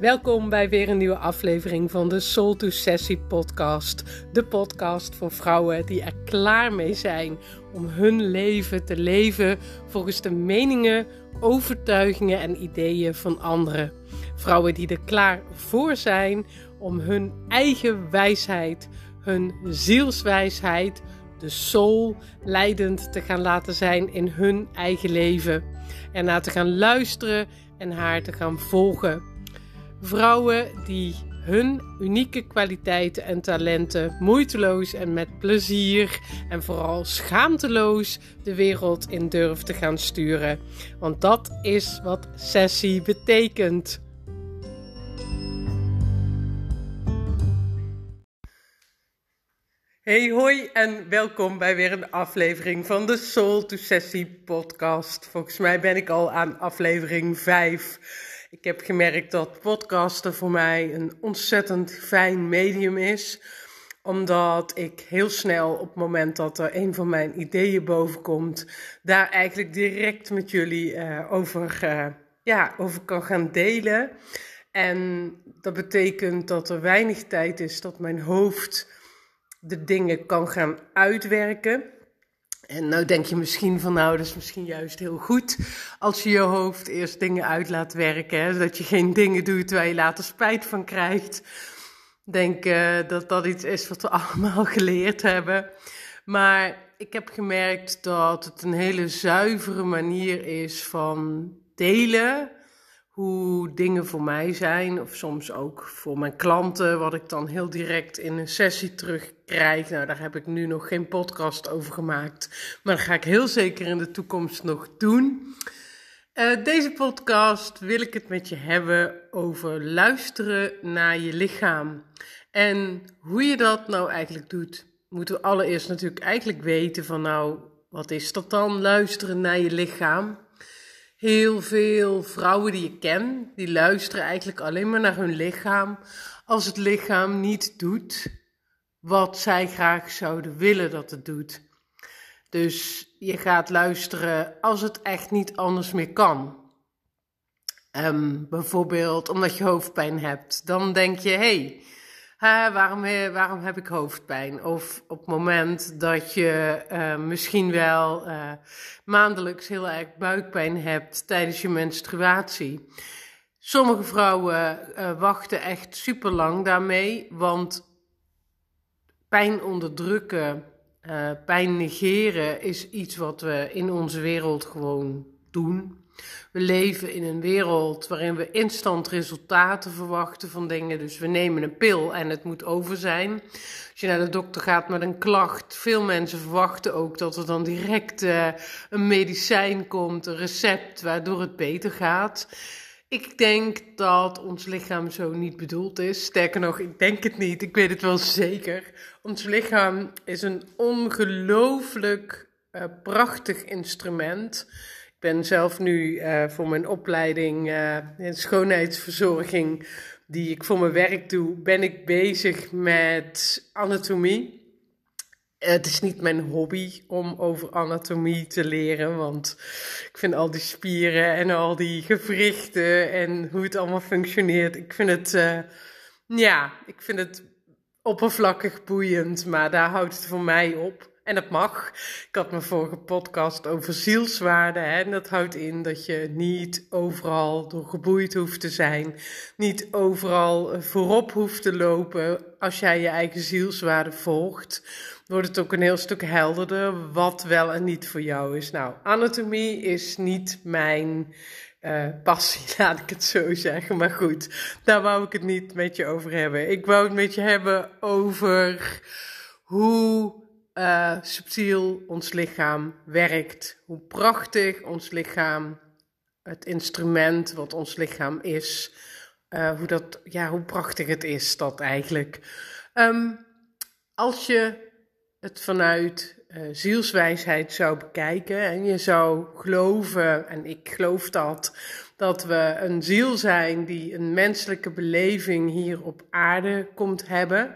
Welkom bij weer een nieuwe aflevering van de Soul to Sessie podcast. De podcast voor vrouwen die er klaar mee zijn om hun leven te leven volgens de meningen, overtuigingen en ideeën van anderen. Vrouwen die er klaar voor zijn om hun eigen wijsheid, hun zielswijsheid, de soul, leidend te gaan laten zijn in hun eigen leven. En naar te gaan luisteren en haar te gaan volgen. Vrouwen die hun unieke kwaliteiten en talenten moeiteloos en met plezier en vooral schaamteloos de wereld in durven te gaan sturen. Want dat is wat sessie betekent. Hey hoi en welkom bij weer een aflevering van de Soul to Sessie podcast. Volgens mij ben ik al aan aflevering 5. Ik heb gemerkt dat podcasten voor mij een ontzettend fijn medium is. Omdat ik heel snel op het moment dat er een van mijn ideeën bovenkomt, daar eigenlijk direct met jullie uh, over, uh, ja, over kan gaan delen. En dat betekent dat er weinig tijd is dat mijn hoofd de dingen kan gaan uitwerken. En nou denk je misschien van nou, dat is misschien juist heel goed als je je hoofd eerst dingen uit laat werken. Hè, zodat je geen dingen doet waar je later spijt van krijgt. Denk uh, dat dat iets is wat we allemaal geleerd hebben. Maar ik heb gemerkt dat het een hele zuivere manier is van delen hoe dingen voor mij zijn, of soms ook voor mijn klanten, wat ik dan heel direct in een sessie terugkrijg. Nou, daar heb ik nu nog geen podcast over gemaakt, maar dat ga ik heel zeker in de toekomst nog doen. Uh, deze podcast wil ik het met je hebben over luisteren naar je lichaam. En hoe je dat nou eigenlijk doet, moeten we allereerst natuurlijk eigenlijk weten van nou, wat is dat dan, luisteren naar je lichaam? Heel veel vrouwen die ik ken, die luisteren eigenlijk alleen maar naar hun lichaam als het lichaam niet doet wat zij graag zouden willen dat het doet. Dus je gaat luisteren als het echt niet anders meer kan. Um, bijvoorbeeld omdat je hoofdpijn hebt. Dan denk je, hé, hey, waarom, eh, waarom heb ik hoofdpijn? Of op het moment dat je uh, misschien wel maandelijks heel erg buikpijn hebt tijdens je menstruatie. Sommige vrouwen wachten echt super lang daarmee, want pijn onderdrukken, pijn negeren is iets wat we in onze wereld gewoon doen. We leven in een wereld waarin we instant resultaten verwachten van dingen. Dus we nemen een pil en het moet over zijn. Als je naar de dokter gaat met een klacht, veel mensen verwachten ook dat er dan direct uh, een medicijn komt, een recept waardoor het beter gaat. Ik denk dat ons lichaam zo niet bedoeld is. Sterker nog, ik denk het niet. Ik weet het wel zeker. Ons lichaam is een ongelooflijk uh, prachtig instrument ben zelf nu uh, voor mijn opleiding uh, in schoonheidsverzorging, die ik voor mijn werk doe, ben ik bezig met anatomie. Het is niet mijn hobby om over anatomie te leren, want ik vind al die spieren en al die gewrichten en hoe het allemaal functioneert, ik vind het, uh, ja, ik vind het oppervlakkig boeiend, maar daar houdt het voor mij op. En dat mag. Ik had mijn vorige podcast over zielswaarde. Hè? En dat houdt in dat je niet overal door geboeid hoeft te zijn. Niet overal eh, voorop hoeft te lopen. Als jij je eigen zielswaarde volgt, wordt het ook een heel stuk helderder wat wel en niet voor jou is. Nou, anatomie is niet mijn uh, passie, laat ik het zo zeggen. Maar goed, daar wou ik het niet met je over hebben. Ik wou het met je hebben over hoe uh, subtiel ons lichaam werkt. Hoe prachtig ons lichaam, het instrument wat ons lichaam is, uh, hoe, dat, ja, hoe prachtig het is dat eigenlijk. Um, als je het vanuit uh, zielswijsheid zou bekijken en je zou geloven, en ik geloof dat, dat we een ziel zijn die een menselijke beleving hier op aarde komt hebben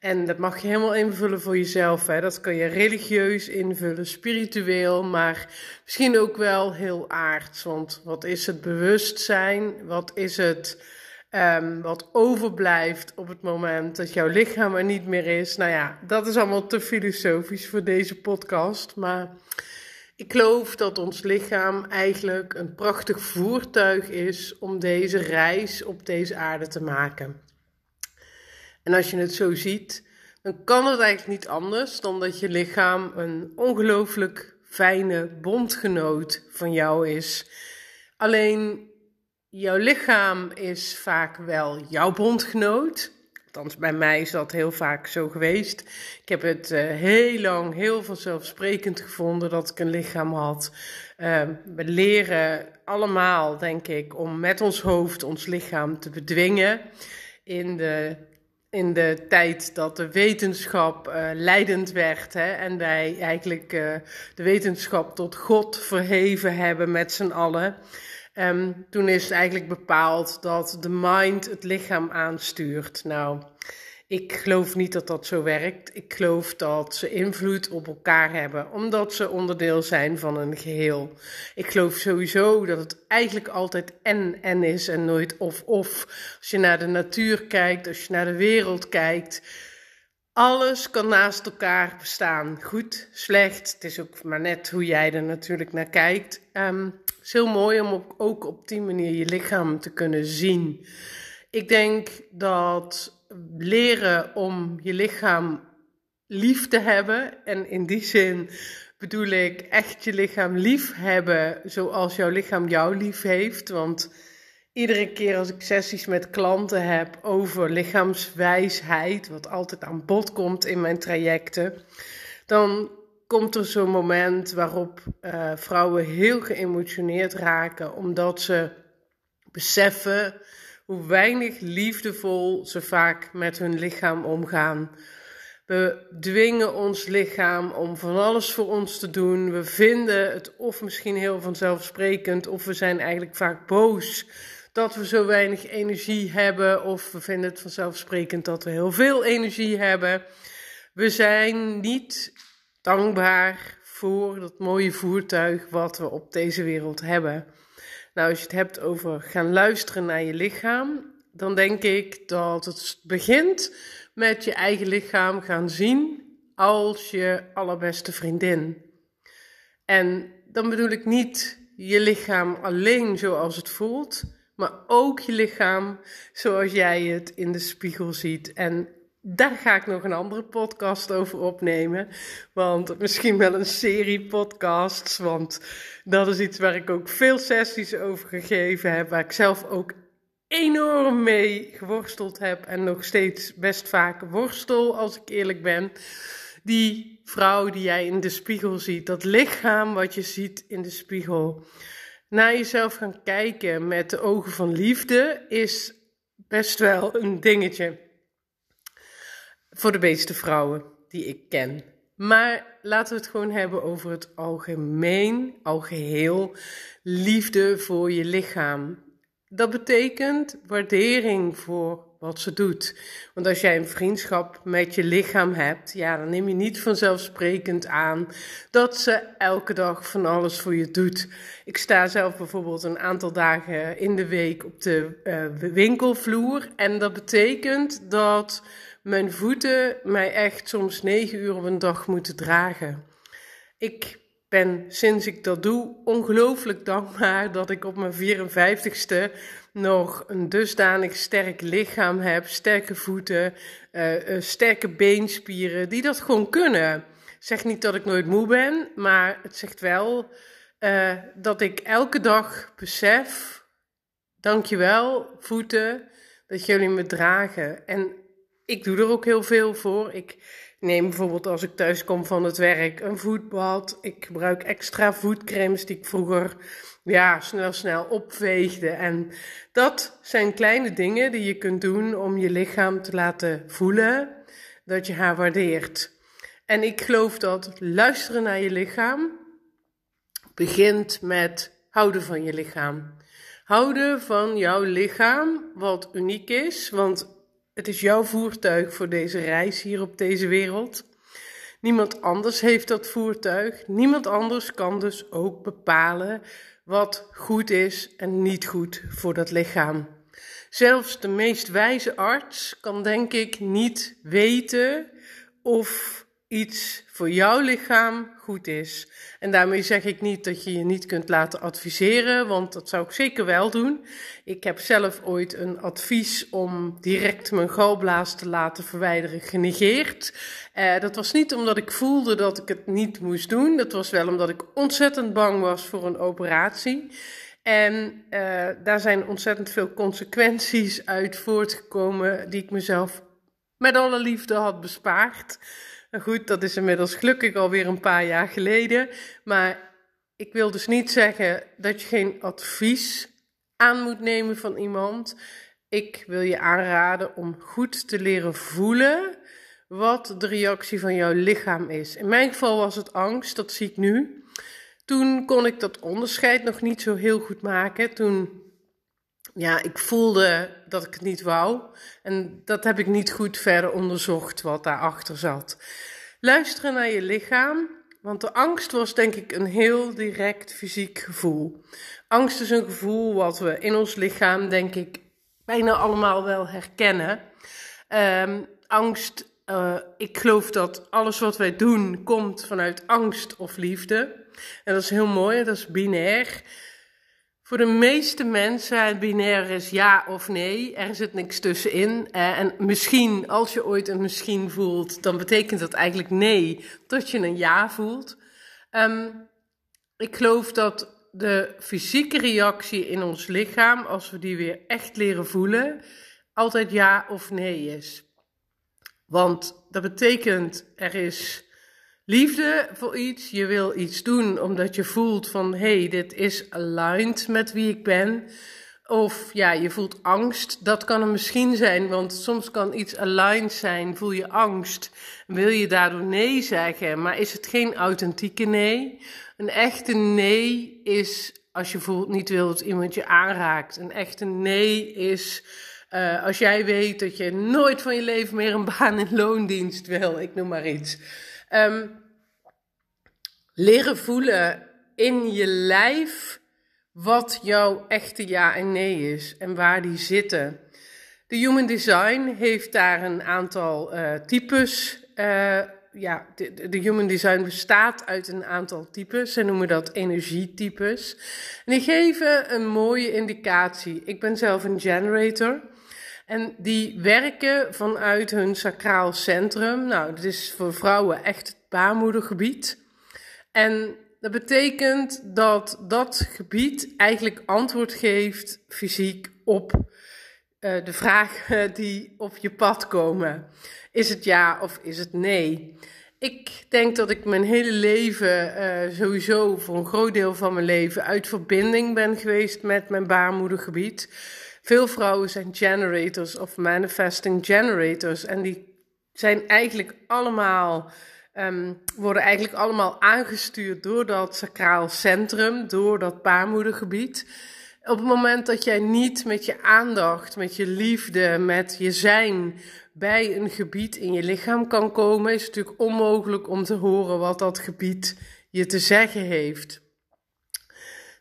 en dat mag je helemaal invullen voor jezelf. Hè. Dat kan je religieus invullen, spiritueel, maar misschien ook wel heel aards. Want wat is het bewustzijn? Wat is het Um, wat overblijft op het moment dat jouw lichaam er niet meer is. Nou ja, dat is allemaal te filosofisch voor deze podcast. Maar ik geloof dat ons lichaam eigenlijk een prachtig voertuig is om deze reis op deze aarde te maken. En als je het zo ziet, dan kan het eigenlijk niet anders dan dat je lichaam een ongelooflijk fijne bondgenoot van jou is. Alleen jouw lichaam is vaak wel jouw bondgenoot. Althans, bij mij is dat heel vaak zo geweest. Ik heb het uh, heel lang heel vanzelfsprekend gevonden dat ik een lichaam had. Uh, we leren allemaal, denk ik, om met ons hoofd ons lichaam te bedwingen. In de, in de tijd dat de wetenschap uh, leidend werd hè, en wij eigenlijk de wetenschap tot God verheven hebben met z'n allen. Um, toen is eigenlijk bepaald dat de mind het lichaam aanstuurt. Nou, ik geloof niet dat dat zo werkt. Ik geloof dat ze invloed op elkaar hebben, omdat ze onderdeel zijn van een geheel. Ik geloof sowieso dat het eigenlijk altijd en en is en nooit of of. Als je naar de natuur kijkt, als je naar de wereld kijkt, alles kan naast elkaar bestaan. Goed, slecht. Het is ook maar net hoe jij er natuurlijk naar kijkt. Um, het is heel mooi om ook op die manier je lichaam te kunnen zien. Ik denk dat leren om je lichaam lief te hebben, en in die zin bedoel ik echt je lichaam lief hebben zoals jouw lichaam jou lief heeft. Want iedere keer als ik sessies met klanten heb over lichaamswijsheid, wat altijd aan bod komt in mijn trajecten, dan komt er zo'n moment waarop uh, vrouwen heel geëmotioneerd raken, omdat ze beseffen hoe weinig liefdevol ze vaak met hun lichaam omgaan. We dwingen ons lichaam om van alles voor ons te doen. We vinden het of misschien heel vanzelfsprekend, of we zijn eigenlijk vaak boos dat we zo weinig energie hebben, of we vinden het vanzelfsprekend dat we heel veel energie hebben. We zijn niet dankbaar voor dat mooie voertuig wat we op deze wereld hebben. Nou, als je het hebt over gaan luisteren naar je lichaam, dan denk ik dat het begint met je eigen lichaam gaan zien als je allerbeste vriendin. En dan bedoel ik niet je lichaam alleen zoals het voelt, maar ook je lichaam zoals jij het in de spiegel ziet. En daar ga ik nog een andere podcast over opnemen. Want misschien wel een serie podcasts. Want dat is iets waar ik ook veel sessies over gegeven heb. Waar ik zelf ook enorm mee geworsteld heb. En nog steeds best vaak worstel, als ik eerlijk ben. Die vrouw die jij in de spiegel ziet. Dat lichaam wat je ziet in de spiegel. Naar jezelf gaan kijken met de ogen van liefde is best wel een dingetje voor de meeste vrouwen die ik ken. Maar laten we het gewoon hebben over het algemeen, algeheel, liefde voor je lichaam. Dat betekent waardering voor wat ze doet. Want als jij een vriendschap met je lichaam hebt, ja, dan neem je niet vanzelfsprekend aan dat ze elke dag van alles voor je doet. Ik sta zelf bijvoorbeeld een aantal dagen in de week op de uh, winkelvloer en dat betekent dat mijn voeten mij echt soms negen uur op een dag moeten dragen. Ik ben sinds ik dat doe ongelooflijk dankbaar dat ik op mijn 54ste nog een dusdanig sterk lichaam heb, sterke voeten, uh, uh, sterke beenspieren, die dat gewoon kunnen. Zeg niet dat ik nooit moe ben, maar het zegt wel uh, dat ik elke dag besef, dankjewel voeten, dat jullie me dragen. En ik doe er ook heel veel voor. Ik neem bijvoorbeeld als ik thuis kom van het werk een voetbad. Ik gebruik extra voetcremes die ik vroeger ja, snel snel opveegde. En dat zijn kleine dingen die je kunt doen om je lichaam te laten voelen dat je haar waardeert. En ik geloof dat luisteren naar je lichaam begint met houden van je lichaam. Houden van jouw lichaam, wat uniek is, want het is jouw voertuig voor deze reis hier op deze wereld. Niemand anders heeft dat voertuig. Niemand anders kan dus ook bepalen wat goed is en niet goed voor dat lichaam. Zelfs de meest wijze arts kan denk ik niet weten of iets voor jouw lichaam goed is. En daarmee zeg ik niet dat je je niet kunt laten adviseren, want dat zou ik zeker wel doen. Ik heb zelf ooit een advies om direct mijn galblaas te laten verwijderen genegeerd. Uh, dat was niet omdat ik voelde dat ik het niet moest doen. Dat was wel omdat ik ontzettend bang was voor een operatie. En uh, daar zijn ontzettend veel consequenties uit voortgekomen die ik mezelf met alle liefde had bespaard. Nou goed, dat is inmiddels gelukkig alweer een paar jaar geleden. Maar ik wil dus niet zeggen dat je geen advies aan moet nemen van iemand. Ik wil je aanraden om goed te leren voelen wat de reactie van jouw lichaam is. In mijn geval was het angst, dat zie ik nu. Toen kon ik dat onderscheid nog niet zo heel goed maken. Toen ja, ik voelde dat ik het niet wou. En dat heb ik niet goed verder onderzocht wat daarachter zat. Luisteren naar je lichaam, want de angst was denk ik een heel direct fysiek gevoel. Angst is een gevoel wat we in ons lichaam denk ik bijna allemaal wel herkennen. Um, angst, uh, ik geloof dat alles wat wij doen komt vanuit angst of liefde. En dat is heel mooi, dat is binair. Voor de meeste mensen het binair is ja of nee. Er zit niks tussenin. En misschien, als je ooit een misschien voelt, dan betekent dat eigenlijk nee, tot je een ja voelt. Um, ik geloof dat de fysieke reactie in ons lichaam, als we die weer echt leren voelen, altijd ja of nee is. Want dat betekent er is Liefde voor iets, je wil iets doen omdat je voelt van hé, hey, dit is aligned met wie ik ben. Of ja, je voelt angst. Dat kan er misschien zijn, want soms kan iets aligned zijn. Voel je angst. Wil je daardoor nee zeggen, maar is het geen authentieke nee? Een echte nee is als je voelt niet wil dat iemand je aanraakt. Een echte nee is uh, als jij weet dat je nooit van je leven meer een baan in loondienst wil. Ik noem maar iets. Um, leren voelen in je lijf wat jouw echte ja en nee is en waar die zitten. De Human Design heeft daar een aantal uh, types. Uh, ja, de, de, Human Design bestaat uit een aantal types. Ze noemen dat energietypes. En die geven een mooie indicatie. Ik ben zelf een generator. En die werken vanuit hun sacraal centrum. Nou, dat is voor vrouwen echt het baarmoedergebied. En dat betekent dat dat gebied eigenlijk antwoord geeft fysiek op uh, de vragen die op je pad komen. Is het ja of is het nee? Ik denk dat ik mijn hele leven, uh, sowieso voor een groot deel van mijn leven, uit verbinding ben geweest met mijn baarmoedergebied. Veel vrouwen zijn generators of manifesting generators. En die zijn eigenlijk allemaal um, worden eigenlijk allemaal aangestuurd door dat sacraal centrum, door dat baarmoedergebied. Op het moment dat jij niet met je aandacht, met je liefde, met je zijn bij een gebied in je lichaam kan komen, is het natuurlijk onmogelijk om te horen wat dat gebied je te zeggen heeft.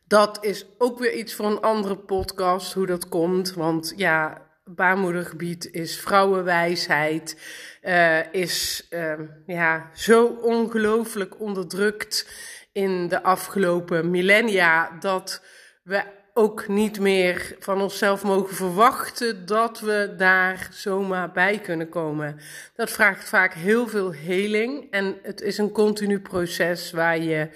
Dat is ook weer iets voor een andere podcast, hoe dat komt. Want ja, baarmoedergebied is vrouwenwijsheid, uh, is uh, ja, zo ongelooflijk onderdrukt in de afgelopen millennia dat we ook niet meer van onszelf mogen verwachten dat we daar zomaar bij kunnen komen. Dat vraagt vaak heel veel heling en het is een continu proces waar je,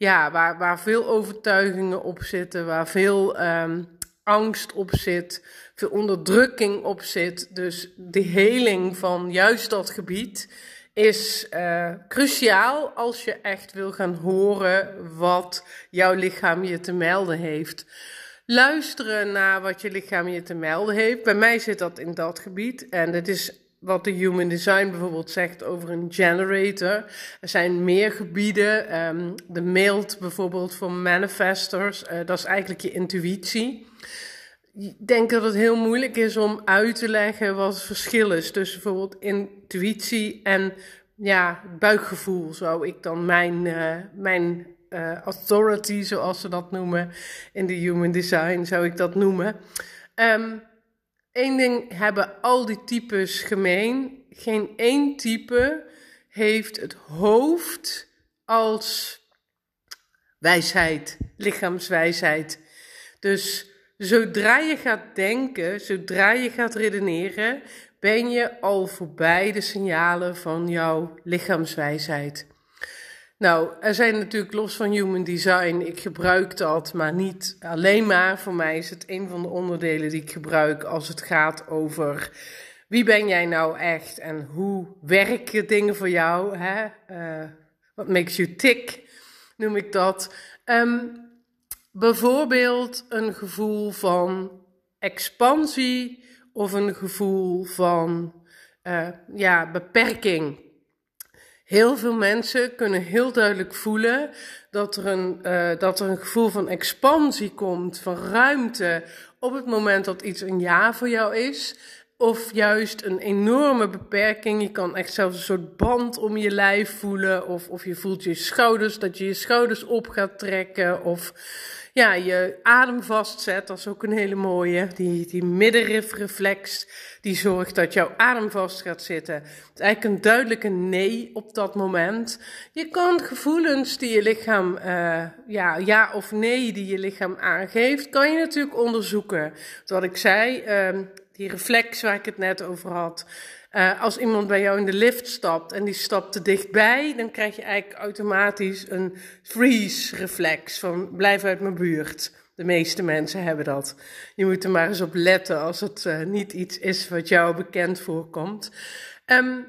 ja, waar, waar veel overtuigingen op zitten, waar veel um, angst op zit, veel onderdrukking op zit. Dus de heling van juist dat gebied is uh, cruciaal als je echt wil gaan horen wat jouw lichaam je te melden heeft. Luisteren naar wat je lichaam je te melden heeft. Bij mij zit dat in dat gebied. En dat is wat de Human Design bijvoorbeeld zegt over een generator. Er zijn meer gebieden. Um, de mailt bijvoorbeeld voor manifestors. Uh, dat is eigenlijk je intuïtie ik denk dat het heel moeilijk is om uit te leggen wat het verschil is tussen bijvoorbeeld intuïtie en ja, buikgevoel, zou ik dan mijn, uh, mijn uh, authority, zoals ze dat noemen in de human design, zou ik dat noemen. Um, één ding hebben al die types gemeen. Geen één type heeft het hoofd als wijsheid, lichaamswijsheid. Dus zodra je gaat denken, zodra je gaat redeneren, ben je al voorbij de signalen van jouw lichaamswijsheid. Nou, er zijn natuurlijk los van human design, ik gebruik dat, maar niet alleen maar. Voor mij is het een van de onderdelen die ik gebruik als het gaat over wie ben jij nou echt en hoe werken dingen voor jou? Uh, what makes you tick, noem ik dat. Um, bijvoorbeeld een gevoel van expansie of een gevoel van uh, ja, beperking. Heel veel mensen kunnen heel duidelijk voelen dat er, een, uh, dat er een gevoel van expansie komt, van ruimte, op het moment dat iets een ja voor jou is. Of juist een enorme beperking. Je kan echt zelfs een soort band om je lijf voelen. Of, of je voelt je schouders, dat je je schouders op gaat trekken. Of ja, je adem vastzet. Dat is ook een hele mooie. Die, die middenrifreflex, die zorgt dat jouw adem vast gaat zitten. Het is eigenlijk een duidelijke nee op dat moment. Je kan gevoelens die je lichaam, uh, ja, ja of nee die je lichaam aangeeft, kan je natuurlijk onderzoeken. Wat ik zei, uh, die reflex waar ik het net over had. Uh, als iemand bij jou in de lift stapt en die stapt te dichtbij, dan krijg je eigenlijk automatisch een freeze-reflex van blijf uit mijn buurt. De meeste mensen hebben dat. Je moet er maar eens op letten als het uh, niet iets is wat jou bekend voorkomt. Um,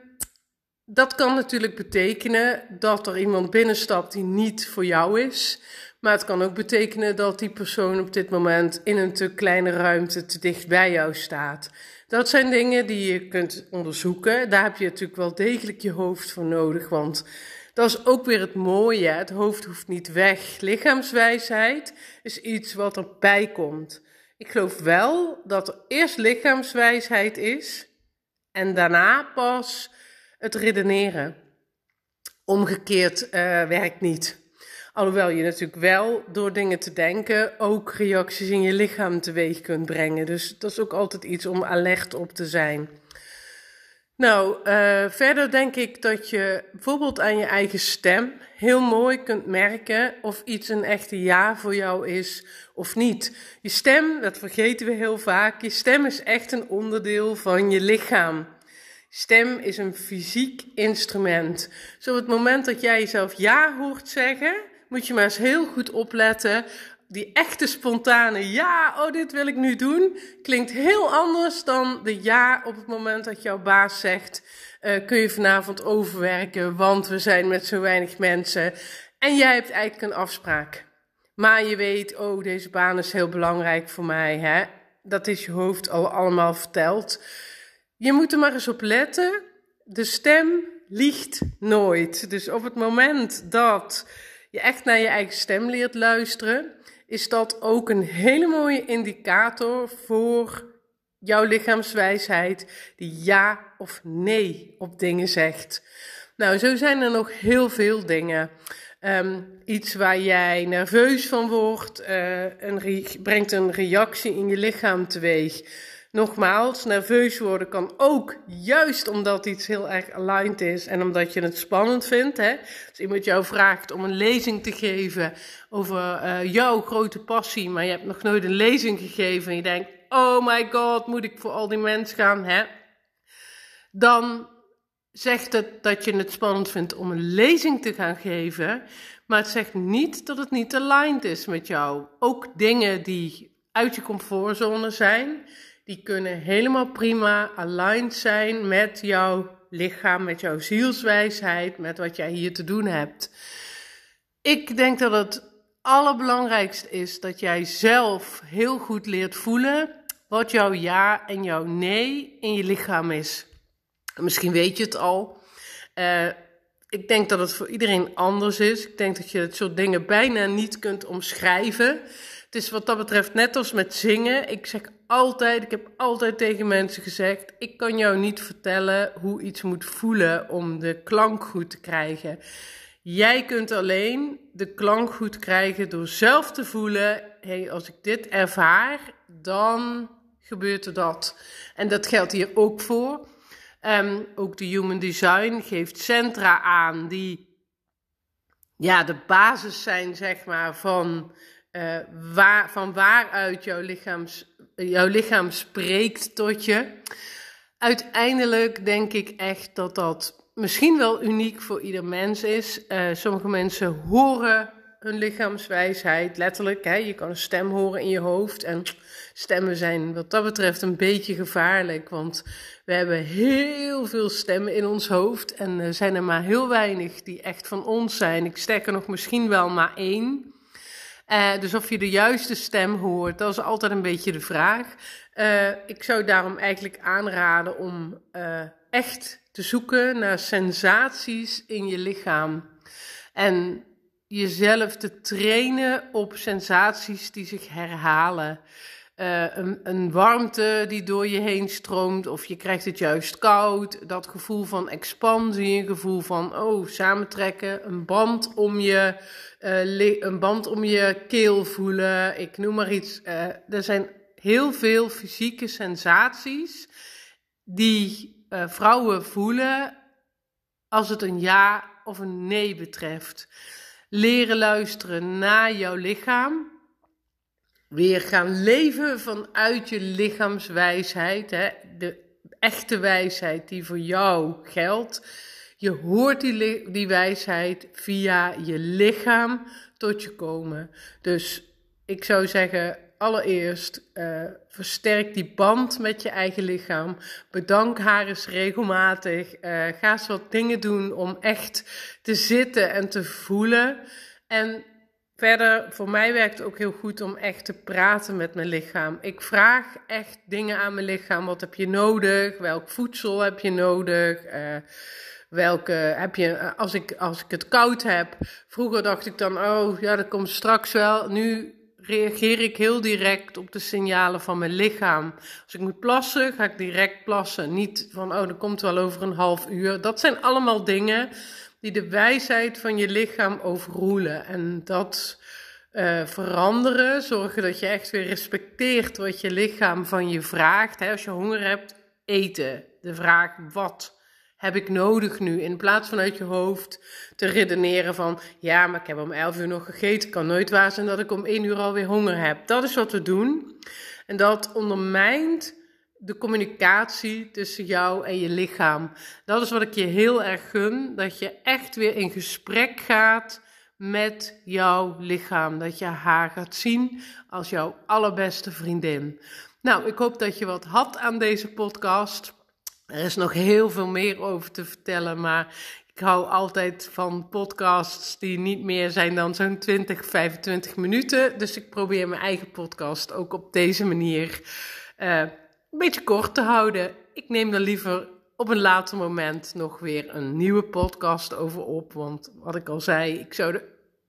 dat kan natuurlijk betekenen dat er iemand binnenstapt die niet voor jou is. Maar het kan ook betekenen dat die persoon op dit moment in een te kleine ruimte te dicht bij jou staat. Dat zijn dingen die je kunt onderzoeken. Daar heb je natuurlijk wel degelijk je hoofd voor nodig, want dat is ook weer het mooie. Het hoofd hoeft niet weg. Lichaamswijsheid is iets wat erbij komt. Ik geloof wel dat er eerst lichaamswijsheid is en daarna pas het redeneren. Omgekeerd uh, werkt niet. Alhoewel je natuurlijk wel door dingen te denken ook reacties in je lichaam teweeg kunt brengen. Dus dat is ook altijd iets om alert op te zijn. Nou, uh, verder denk ik dat je bijvoorbeeld aan je eigen stem heel mooi kunt merken of iets een echte ja voor jou is of niet. Je stem, dat vergeten we heel vaak, je stem is echt een onderdeel van je lichaam. Stem is een fysiek instrument. Zo op het moment dat jij jezelf ja hoort zeggen, moet je maar eens heel goed opletten. Die echte spontane ja, oh dit wil ik nu doen, klinkt heel anders dan de ja op het moment dat jouw baas zegt, uh, kun je vanavond overwerken, want we zijn met zo weinig mensen en jij hebt eigenlijk een afspraak. Maar je weet, oh deze baan is heel belangrijk voor mij, hè? dat is je hoofd al allemaal verteld. Je moet er maar eens op letten. De stem liegt nooit. Dus op het moment dat je echt naar je eigen stem leert luisteren, is dat ook een hele mooie indicator voor jouw lichaamswijsheid die ja of nee op dingen zegt. Nou, zo zijn er nog heel veel dingen. Um, iets waar jij nerveus van wordt, uh, een brengt een reactie in je lichaam teweeg. Nogmaals, nerveus worden kan ook juist omdat iets heel erg aligned is en omdat je het spannend vindt. Hè? Als iemand jou vraagt om een lezing te geven over uh, jouw grote passie, maar je hebt nog nooit een lezing gegeven en je denkt, oh my god, moet ik voor al die mensen gaan? Hè? Dan zegt het dat je het spannend vindt om een lezing te gaan geven, maar het zegt niet dat het niet aligned is met jou. Ook dingen die uit je comfortzone zijn die kunnen helemaal prima aligned zijn met jouw lichaam, met jouw zielswijsheid, met wat jij hier te doen hebt. Ik denk dat het allerbelangrijkste is dat jij zelf heel goed leert voelen wat jouw ja en jouw nee in je lichaam is. Misschien weet je het al. Uh, ik denk dat het voor iedereen anders is. Ik denk dat je het soort dingen bijna niet kunt omschrijven. Het is wat dat betreft net als met zingen. Ik zeg altijd, ik heb altijd tegen mensen gezegd: ik kan jou niet vertellen hoe iets moet voelen om de klank goed te krijgen. Jij kunt alleen de klank goed krijgen door zelf te voelen: hey, als ik dit ervaar, dan gebeurt er dat. En dat geldt hier ook voor. Um, ook de Human Design geeft centra aan die ja, de basis zijn, zeg maar, van, uh, waar, van waaruit jouw, lichaams, jouw lichaam spreekt tot je. Uiteindelijk denk ik echt dat dat misschien wel uniek voor ieder mens is. Uh, sommige mensen horen hun lichaamswijsheid, letterlijk. Hè? Je kan een stem horen in je hoofd. En stemmen zijn wat dat betreft een beetje gevaarlijk. Want we hebben heel veel stemmen in ons hoofd. En er zijn er maar heel weinig die echt van ons zijn. Ik stek er nog misschien wel maar één. Uh, dus of je de juiste stem hoort, dat is altijd een beetje de vraag. Uh, ik zou daarom eigenlijk aanraden om uh, echt te zoeken naar sensaties in je lichaam. En jezelf te trainen op sensaties die zich herhalen. Uh, een, een, warmte die door je heen stroomt, of je krijgt het juist koud. Dat gevoel van expansie, een gevoel van oh, samentrekken, een band om je, uh, een band om je keel voelen. Ik noem maar iets. Uh, er zijn heel veel fysieke sensaties die vrouwen voelen als het een ja of een nee betreft leren luisteren naar jouw lichaam. Weer gaan leven vanuit je lichaamswijsheid, hè? de echte wijsheid die voor jou geldt. Je hoort die, die wijsheid via je lichaam tot je komen. Dus ik zou zeggen, allereerst uh, versterk die band met je eigen lichaam. Bedank haar eens regelmatig. Uh, ga eens wat dingen doen om echt te zitten en te voelen. En verder, voor mij werkt het ook heel goed om echt te praten met mijn lichaam. Ik vraag echt dingen aan mijn lichaam. Wat heb je nodig? Welk voedsel heb je nodig? Uh, welke heb je, als ik, als ik het koud heb. Vroeger dacht ik dan, oh ja, dat komt straks wel. Nu reageer ik heel direct op de signalen van mijn lichaam. Als ik moet plassen, ga ik direct plassen. Niet van, oh, dat komt wel over een half uur. Dat zijn allemaal dingen die de wijsheid van je lichaam overroelen. En dat uh, veranderen, zorgen dat je echt weer respecteert wat je lichaam van je vraagt. Hè, als je honger hebt, eten. De vraag wat heb ik nodig nu? In plaats van uit je hoofd te redeneren van, ja, maar ik heb om 11 uur nog gegeten. Kan nooit waar zijn dat ik om 1 uur alweer honger heb. Dat is wat we doen. En dat ondermijnt de communicatie tussen jou en je lichaam. Dat is wat ik je heel erg gun. Dat je echt weer in gesprek gaat met jouw lichaam. Dat je haar gaat zien als jouw allerbeste vriendin. Nou, ik hoop dat je wat had aan deze podcast. Er is nog heel veel meer over te vertellen, maar ik hou altijd van podcasts die niet meer zijn dan zo'n 20, 25 minuten. Dus ik probeer mijn eigen podcast ook op deze manier uh, een beetje kort te houden. Ik neem er liever op een later moment nog weer een nieuwe podcast over op. Want wat ik al zei, ik zou er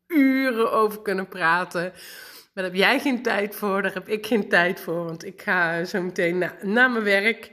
uren over kunnen praten. Maar daar heb jij geen tijd voor, daar heb ik geen tijd voor. Want ik ga zo meteen na, naar mijn werk.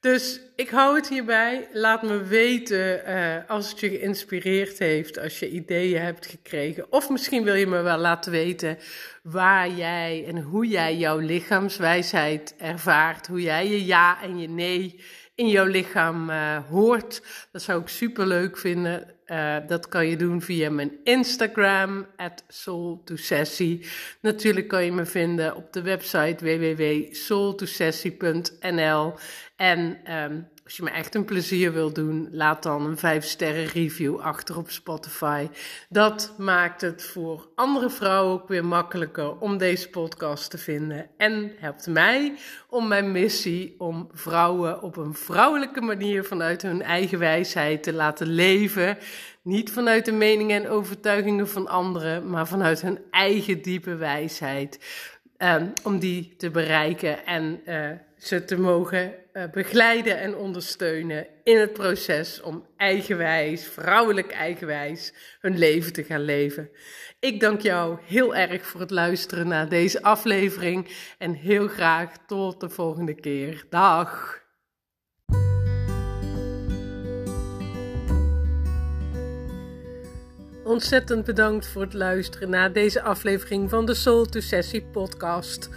Dus ik hou het hierbij. Laat me weten uh, als het je geïnspireerd heeft, als je ideeën hebt gekregen. Of misschien wil je me wel laten weten waar jij en hoe jij jouw lichaamswijsheid ervaart. Hoe jij je ja en je nee in jouw lichaam uh, hoort. Dat zou ik super leuk vinden. Uh, dat kan je doen via mijn Instagram, at soul2sessie. Natuurlijk kan je me vinden op de website www.soul2sessie.nl. En um, als je me echt een plezier wil doen, laat dan een 5 sterren review achter op Spotify. Dat maakt het voor andere vrouwen ook weer makkelijker om deze podcast te vinden. En helpt mij om mijn missie om vrouwen op een vrouwelijke manier vanuit hun eigen wijsheid te laten leven. Niet vanuit de meningen en overtuigingen van anderen, maar vanuit hun eigen diepe wijsheid. Um, om die te bereiken en uh, ze te mogen begeleiden en ondersteunen in het proces om eigenwijs, vrouwelijk eigenwijs, hun leven te gaan leven. Ik dank jou heel erg voor het luisteren naar deze aflevering en heel graag tot de volgende keer. Dag! Ontzettend bedankt voor het luisteren naar deze aflevering van de Soul to Sessie podcast.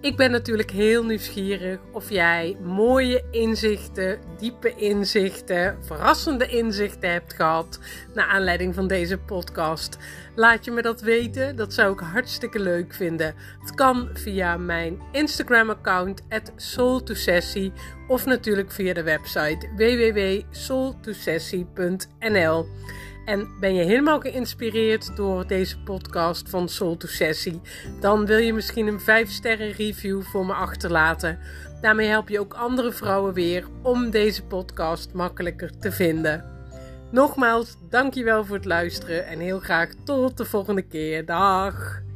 Ik ben natuurlijk heel nieuwsgierig of jij mooie inzichten, diepe inzichten, verrassende inzichten hebt gehad naar aanleiding van deze podcast. Laat je me dat weten, dat zou ik hartstikke leuk vinden. Het kan via mijn Instagram-account @soul2sessie of natuurlijk via de website www.soul2sessie.nl. En ben je helemaal geïnspireerd door deze podcast van Soul to Sessie? Dan wil je misschien een 5 sterren review voor me achterlaten. Daarmee help je ook andere vrouwen weer om deze podcast makkelijker te vinden. Nogmaals, dankjewel voor het luisteren en heel graag tot de volgende keer. Dag!